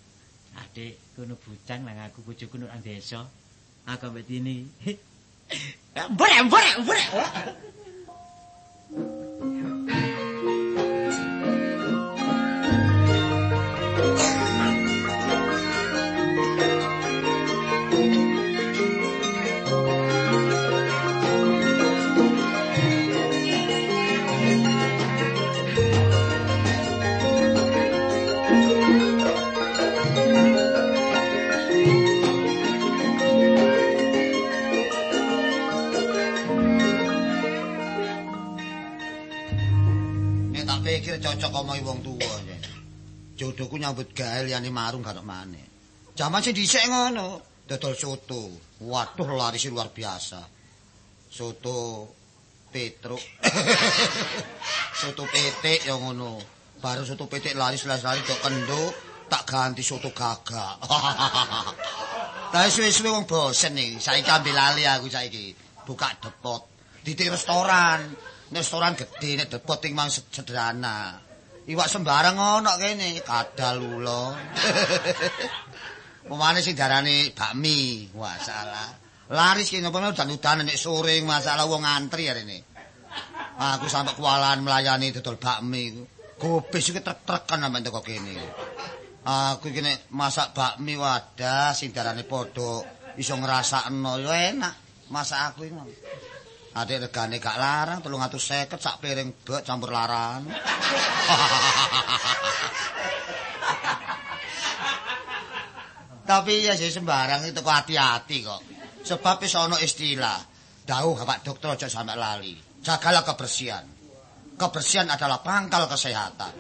Adik kono bujang nang aku bojoku nang desa. Aku mbek dini. Mbrek, mbrek, mbrek. Cocok omongi wong tuwa. Jodohku nyambut gawe liyane marung gak mane. Jaman sing dhisik ngono, dodol soto. Waduh laris luar biasa. Soto Petruk. soto petik ya ngono. Baru soto petik laris-laris tok kendo, tak ganti soto gagak. Tapi suwe-suwe wong bosen nih. Saiki ambil lali aku saiki. Buka depot. Di restoran. Restoran gede, nek depot mang sederhana. Iwak sembarang ono kene, kadal ulo. Pemane sing darane bakmi. Wah, salah. Laris kene apa udan-udan nek sore masalah wong ngantri arene. Aku sampe kewalahan melayani dodol bakmi. Gobes iki trek-trekan sampe teko kene. Aku iki nek masak bakmi wadah sing darane padha iso ngrasakno yo enak. Masak aku iki. Adik regane gak larang 350 sak piring bek campur laran. Tapi ya sih sembarang itu kok hati-hati kok. Sebab wis ana istilah, dawuh Bapak Dokter aja sampe lali. Jagalah kebersihan. Kebersihan adalah pangkal kesehatan.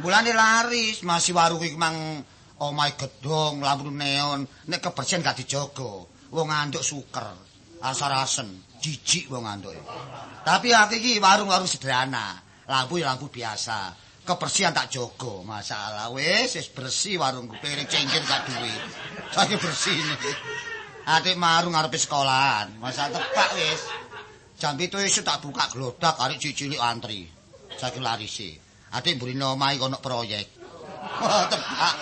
Mulane laris masih warung iki mang omahe gedhong, lampu neon, nek kebersihan gak dijogo, wong anduk suker, asar-asen, jijik wong anduk. Tapi aku iki warung-warung sederhana, lampu ya lampu biasa. Kebersihan tak jogo, masalah wis wis bersih warungku, piring cengkir gak duwe. Saiki bersih ini. Adik marung ngarepe sekolahan. Masa tepak wis. Jam 7 esuk tak buka glodak arek cilik antri. Saking larise. Adik mburine omahe kono proyek. Tepak.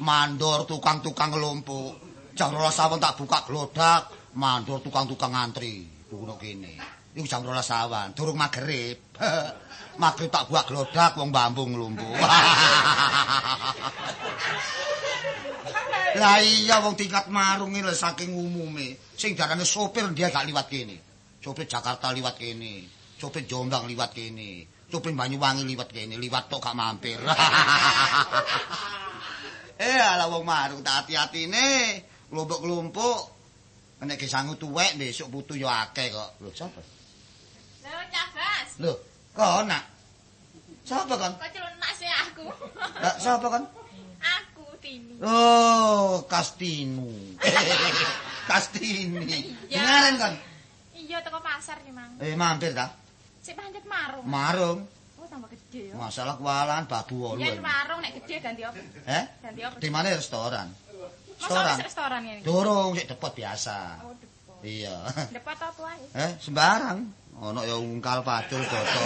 Mandor tukang-tukang ngelumpuk. Jam 12 awan tak buka glodak, mandor tukang-tukang antri. Kuno kene. Iku jam 12 awan, durung magrib. magrib tak buka glodak wong bambu ngelumpuk. Lah iya wong tingkat marung iki lho saking umume. Sing darane sopir dia gak liwat kene. Sopir Jakarta liwat kene. Sopir Jombang liwat kene. Sopir Banyuwangi liwat kene, liwat tok gak mampir. eh ala wong marung tak hati-hatine. Klumpuk-klumpuk. Nek ge sangu tuwek besok butuh yo akeh kok. Lho sapa? Lho, Cabas. Lho, kok nak? Sapa kan? Kok celunak sih aku. Lah sapa kan? aku Tini. Oh, Kastinu. Kastini. Iya. Ngaren kan? Iya teko pasar ki, Mang. Eh mampir ta? Sik pancet marung. Marung. Oh, tambah gede ya. Masalah kualan babu wolu. Yen marung nek gede ganti apa? Eh? Ganti apa? Di mana restoran? Restoran. restoran ngene. iki? Durung sik depot biasa. Oh, depot. Iya. Depot apa wae? Eh, sembarang. Ono ya ungkal pacul foto.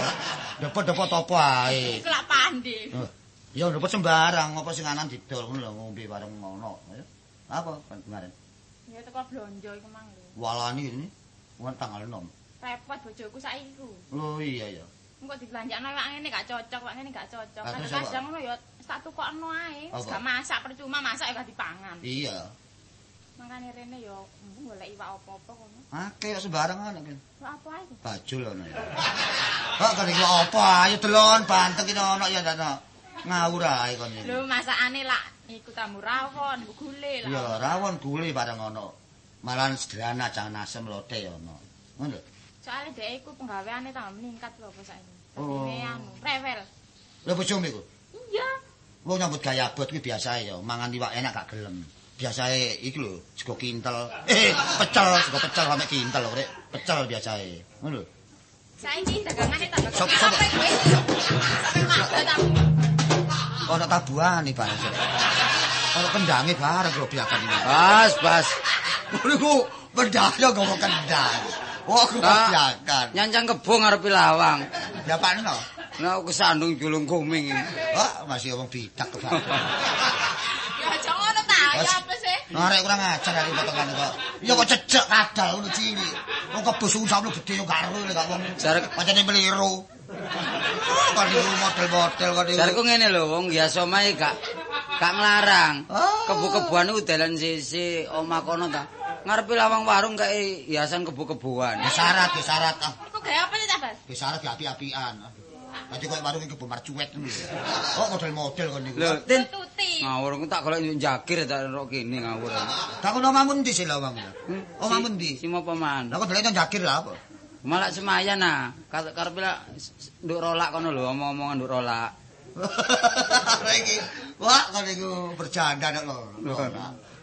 Depot-depot apa ae. Iku lak pandi. Eh, Ya depot sembarang, apa sing anan didol ngono lho ngombe bareng ngono. Ya. Apa kan kemarin? Ya teko blonjo iku Mang lho. Walani ini wong tanggal 6. Repot bojoku saiki ku. Oh iya ya. Engko dibelanjakno wak ngene gak cocok, wak ngene gak cocok. Kadang-kadang apa? ngono ya tak tukokno ae. Gak masak percuma masak gak dipangan. Iya. Makane rene ya golek iwak apa-apa kono. Akeh kok sembarang ana kan. Wak apa ae? Bajul ya. Kok kan iki apa ayo delon banteng iki ana ya ndak ngawur ae kon. Lho masakane lak iku tamu rawon, gule lah. Iya, rawon gule bareng ana. Malah sederhana jangan asem lote ya ana. Ngono lho. Soale dhek iku penggaweane tambah meningkat lho apa saiki. Oh. Anu, rewel. Lho bojomu iku. Iya. Wong nyambut gawe abot kuwi biasa ya, mangan iwak enak gak gelem. Biasae iki lho, sego kintel. Eh, pecel, sego pecel sampe kintel lho, Rek. Pecel biasae. Ngono lho. Saiki dagangane tambah Sop- sop-? Sampe mabet aku. Ana tabuhane bareng. Ana kendange bareng lho biakan iki. Bas, bas. Ngono iku pendaya gowo kendang. Wah, aku Ah. biakan. Nyancang kebo ngarepe lawang. Ya Pak. Nah, aku kesandung julung kuming. Wah, masih wong bidak kok. Ya aja ngono ta, ya apa sih? Narek kurang ajar hari potongan kok. Ya kok cecek kadal ngono cilik. Wong kebus usapno gede yo karo lek gak wong. Jarek- pancene meliru. Kok niku model-model kok niku. Jarku ngene lho, wong biasa mae gak gak nglarang. Oh. Kebu-kebuan iku dalan sisi omah kono ta. Ngarepe lawang warung kae hiasan kebu-kebuan. Ya syarat, ya syarat. Ah, Iku gawe apa sih Tabas? ya syarat ya api-apian. Nanti kok warung iki kebo marcuet ngono. Kok model-model kok niku. Lho, Tin. Tuti. Ngawur aku tak golek jakir tak ro kene ngawur. Tak ono omamu ndi sih lho omamu? Omamu ndi? Si mau paman. Lah kok delek nang jakir lah apa? Malah semayan nah. Kate karepe lak nduk rolak kono lho, omong-omongan nduk rolak. Lah iki. Wah, kok niku bercanda nek lho.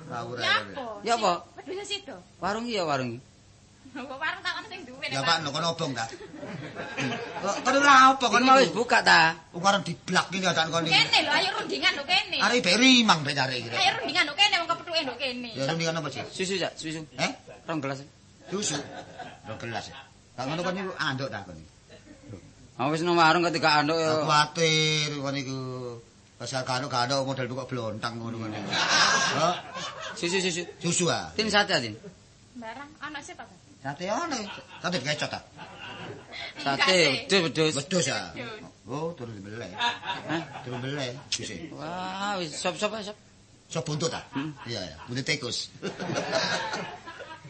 Ngawur Ya apa? Ya apa? Wis sido. Warung iya warung. Kok warung tak ono sing duwe. Ya Pak, kono obong ta. Kok kono lha apa Kok kono mau buka ta? Ukaran diblak iki adan iki. Kene lho, ayo rundingan lho kene. Arek be rimang be arek iki. Ayo rundingan lho kene wong kepethuke lho kene. Ya rundingan apa sih? Susu ya, susu. Eh? Rong gelas. Susu. Lo gelas. Tak ngono kon niku anduk ta kon. Ah wis nang warung ketika anduk ya. Kuwatir kon niku. Pasal karo karo model buka blontang ngono kon. Oh, Susu susu. susu ah. Tin sate tin. Barang ana sih Pak. Sate ana. Sate kecot ta. Sate, wedhus wedhus. Wedhus ah. Oh, turun dibeleh. Hah? Turun beleh. Bisi. Wah, wis sop-sop ae, sop. So buntut ta? Iya ya, buntut tikus.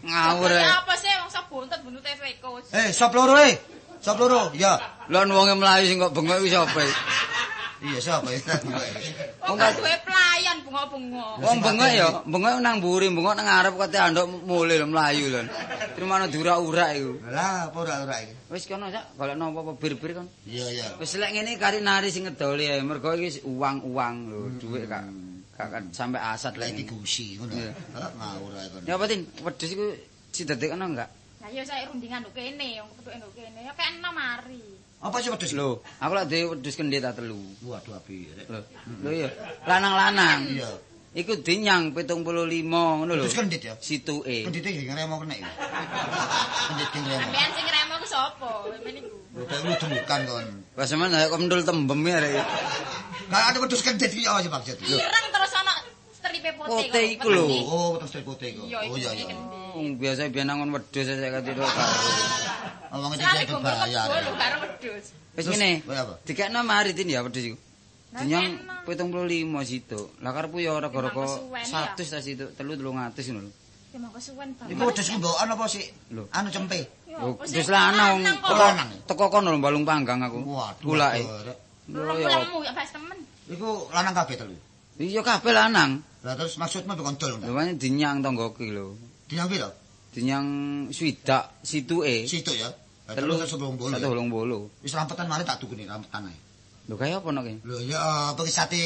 Ngawur. Ya ae. apa sih wong sok buntut buntute tikus. Eh, sop loro eh. Sop loro. Ya. Lon wonge mlayu sing kok bengok wis sapa? Iya, sapa ya? Wong gak duwe pelayan bunga-bunga. Wong bengok ya, bengok nang mburi, bengok nang ngarep kate anduk mulih lho mlayu lho. Terima dura-urak iku. Lah, apa ora-ora iki? Wis kono sak golekno apa bir-bir kon. Iya, iya. Wis lek ngene kari nari sing ngedoli ae, mergo iki uang-uang lho, dhuwit kak. Kak kan sampe asat Lah lek iki iki. gusi ngono. Iya. Ah, ngawur ae kon. Ya apa tin? Wedhus iku didadekno enggak? Lah ya saya rundingan lho kene, wong kepethuke lho kene. Ya kene mari. Apa sih wedhus? Lho, aku lek dhewe wedhus kendhe ta telu. Waduh api. Lho. Lho iya, lanang-lanang. Iya. Iku dinyang 75 ngono lho. Wedhus kendit ya. Situke. Kendite iki ngremo kena iki. Kendit ki ngremo. Sampeyan sing remo ku sapa? Men iku. Lho tak lu bukan kon. Wes sampean ayo kok mendul tembem ya rek. Gak ada wedhus kendit iki apa sih maksud? Ireng terus ana stripe. Putih kok, iku lho. Oh, terus kok. Iya, Oh iya iku iya. Wong biasa biyen nangon wedhus saya kate karo. Omong iki saya lho karo wedhus. Wis ngene. Dikekno mari tin ya wedhus iku. Enak. 75 situ. Lah karepku ya gara-gara Emang kesuwen, ya? 100 ta situ, 300 ngono lho. Ya mau kesuwen banget. Iku wedhus mbokan apa sih? Lho. Anu cempe. Lho? Wis lanang teko Lanang. teko kono lho balung panggang aku. Waduh. Kulake. Lho ya. Pas temen. Iku lanang kabeh telu. Iya kabeh lanang. Lah terus maksudmu bukan dol wani dinyang tanggoki lho. Dinyang piro? Dinyang swidak situke. Situ ya. Telu terus sebelum bolu. Satu holong bolu. Wis rampetan mari tak tukuni rampetan ae. Lho kaya apa iki? Lho ya apa ki sate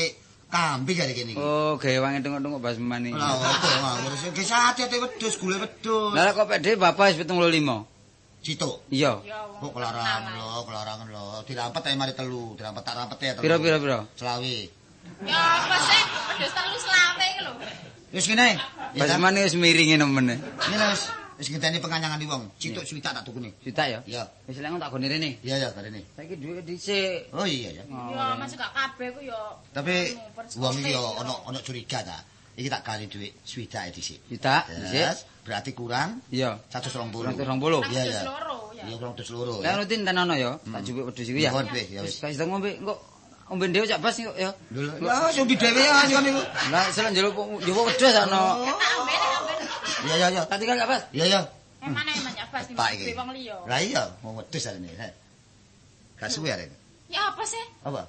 kambing kali kene iki. Oh, gawe wangi tengok-tengok basman iki. Lah apa ngurus ki sate ate wedhus gule wedhus. Lah kok pede bapak wis 75. Situ. Iya. Kok kelarangan lho, kelarangan lho. Dirampet ae mari telu, dirampet tak rampet ya telu. Piro piro piro? Selawi. Ya sih? Wedhus telu selawe iki lho. Wis kene. Ta? Basman wis miringi nemen. Ngene wis. Wis ngenteni penganyangan wong. Cituk swidak tak tukuni. Swidak ya? Iya. Wis lek tak gone rene. Iya ya karene. Saiki dhuwit dhisik. Oh iya ya. Ya masuk gak kabeh ku ya. Tapi wong iki ya. ana ana curiga ta. Iki tak kali dhuwit swidak e dhisik. Swidak dhisik. Yes, berarti kurang Iya. 120. 120. Nang Iya, ya. Iya kurang loro. Lah rutin tenono ya, tak jupuk wedhus iku ya. Ya Wis wis. ngombe engko ombe dhewe cak bas kok ya. Lho, ya sing dhewe ya sing niku. Lah selek njaluk njupuk wedhus ana. Iya iya iya. Tak tinggal cak bas. Iya iya. Emang ya pas Pak iki. di wong liya. Lah iya, mau wedhus arene. Gak suwe arene. Ya apa sih? Apa?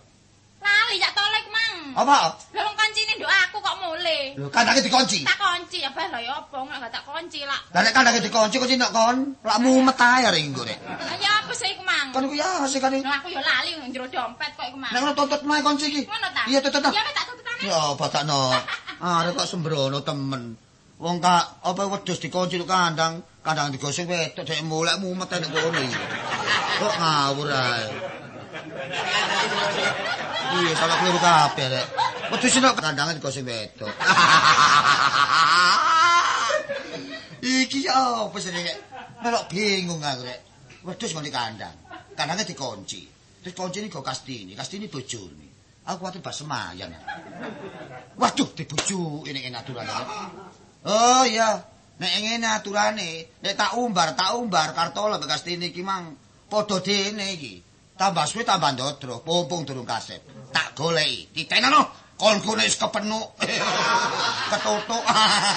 Lali ya tolek mang. Apa? Lah wong kancine nduk aku kok mule. Lho, kandange dikunci. Tak kunci ya bah lah ya apa nggak tak kunci lah. Lah nek kandange dikunci kok nek kon, lak mumet ae arek engko nek. Lah ya apa sih iku mang? Kan iku ya sik kan. Lah aku ya lali nang jero dompet kok iku mang. Nek ngono tuntut mae kunci iki. Ngono ta? Iya tuntut. Ya tak tututane. Ya batakno. Arek kok sembrono temen. Wong kak apa wedhus dikunci lu kandang, kandang digosong wedok dhek mulek mumet nek ngono iki. Kok ngawur ae. Iya, salah keliru kabeh rek. Wedhus nek kandange digosong wedok. Iki apa sih rek? Melok bingung aku rek. Wedhus nang di kandang. Kandange dikunci. Terus kunci ini go Kastini, Kastini bojone. Aku kuwatir bas semayan. Waduh, dibujuk ini ini aturannya. Oh iya, nek ngene aturane, nek tak umbar, tak umbar kartola bekas ini iki mang padha dene iki. Tambah suwe tambah ndodro, pompong durung kasep. Tak goleki, titenono. Kolku nek wis kepenuk. Ketutuk.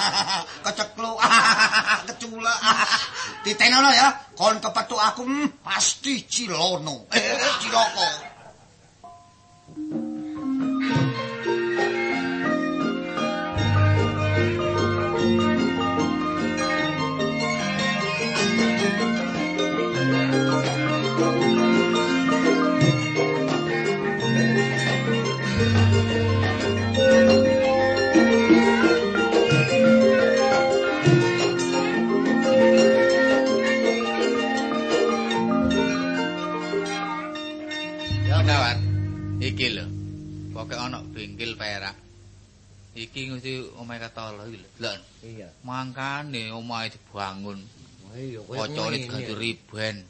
Kecekluk. Keculak. Titenono ya, kon kepethuk aku hmm, pasti cilono. Eh, ciloko. Iki mesti omahe katolo iki lho. Iya. Mangkane omahe dibangun. Iya Kocone diganti riben.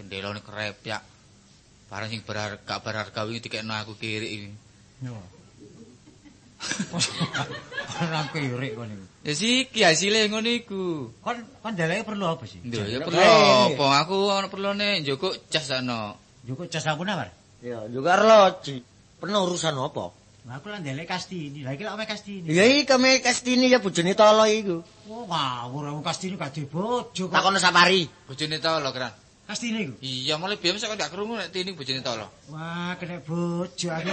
Jendelane krepyak. Barang sing berharga berharga wingi dikekno aku kiri iki. Yo. Ora kirik kon iku. Ya siki hasile ngono iku. Kon kon deleke perlu apa sih? Lho ya perlu apa? Aku ana perlune njukuk jas ana. Cukup jas aku nawar. Ya juga loji. Pernah urusan apa? Lah aku lah ndelek Kastini. Lah iki lak ame Kastini. Ya iki kame Kastini ya bojone tolo iku. Oh, ngawur aku Kastini gak duwe bojo kok. Takono sapari. Bojone tolo kran. Kastini iku. Iya, mulai biyen sak gak krungu nek tini bojone tolo. Wah, kena bojo aku.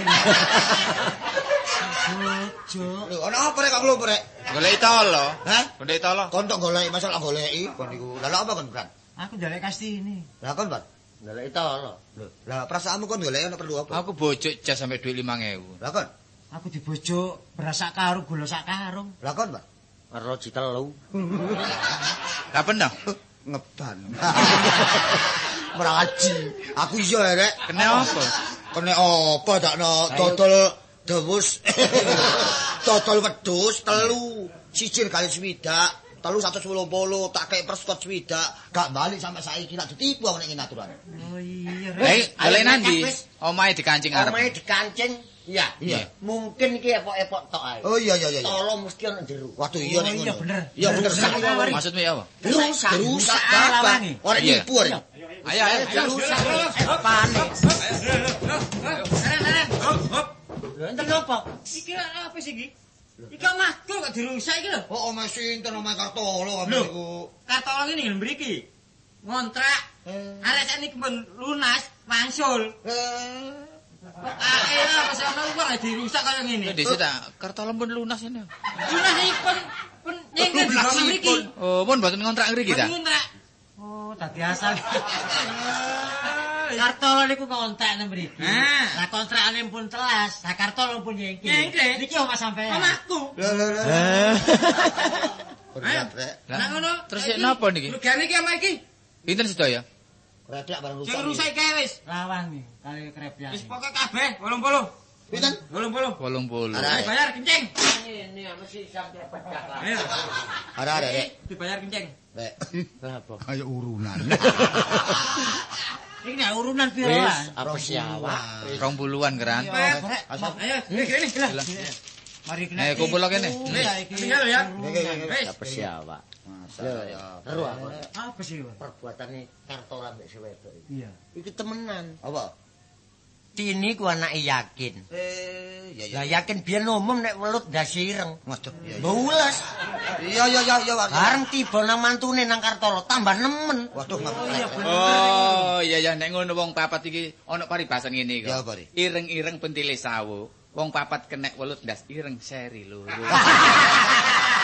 bojo. Lho, ana apa rek kok mlumpur rek? Goleki tolo. Hah? Goleki tolo. Kon tok goleki masalah goleki kon niku. Lah apa kon kan? Aku ndelek Kastini. Lah kon, Pak. Ndelok tolo. Lho, lah perasaanmu kon goleki ana perlu apa? Aku bojok jas sampe duit 5000. Lah kon, Aku dibojo beras sak karung, gula sak karung. lah kon, Pak. Karo telu. Kapan dah? Ngeban. Meraji. Aku iya rek. Kena apa? Kene apa dakno dodol dewus. Dodol wedhus telu, siji regane swidak, telu 180, tak kei perskot swidak, gak balik sampe saiki nak ditipu aku nek ngene aturan. Oh iya. Hei, ayo, golek nandi? wis. Omahe dikancing arep. Omahe dikancing. Iya. Iya. Mungkin iki epok-epok tok ae. Oh iya iya iya. iya. Tolo mesti ana jero. Waduh iya nek Oh, iya, ngono. bener. Iya bener sak. Maksudmu ya apa? Rusak. Rusak lawangi. Ora Iya. nipu ora. Ayo ayo. Rusak. Panik. Lho enten opo? Iki apa sih iki? Iki omahku kok dirusak iki lho. Oh omah sinten omah Kartolo kamu Lho. niku. Kartolo ngene mriki. Ngontrak. Arek sakniki pun lunas, wangsul. Eh, Wong dirusak kaya ngene. Dhisik tak kertolem pun lunas ini. Lunas iki pun pun nyengkel di bawah mriki. Oh, pun mboten ngontrak ngriki ta? Ngontrak. Oh, tadi asal. Kartolo niku kontrak nang mriki. Lah kontrakane pun telas, lah Kartolo pun nyengki. Niki omah sampean. Omahku. lho lho lho. Berat rek. Lah, Nah ngono. Terus sik napa niki? Regane iki ama iki. Pinten sedaya? Redek barang rusak. Sing rusak iki wis. Lawan nih, kali krepnya. Wis pokoke kabeh 80. Pinten? 80. 80. Arek. Dibayar kencing. Ini lah. Ayo. Arek arek rek. Dibayar kencing. Rek. Kenapa? Kayak urunan. Iki nek urunan piro Wis, apa siawa? Rong puluhan keran. Ayo, ini kene iki lah. Mari kena. Eh, kumpul kene. Tinggal ya. Wis. Apa siawa? Masalah. Seru apa? Apa sih? Perbuatane Kartola mbek si wedok iki. Iya. Iki temenan. Apa? Tini ku anake yakin. Eh, ya ya. Lah yakin biyen umum nek welut ndas ireng. Waduh, iya iya. Bules. Iya iya iya iya. Wak. Bareng tiba nang mantune nang Kartolo tambah nemen. Waduh? Oh, iya ya nek ngono wong papat iki ana paribasan ngene kok. Ya? Ireng-ireng pentile sawo. Wong papat kenek welut ndas ireng seri lho.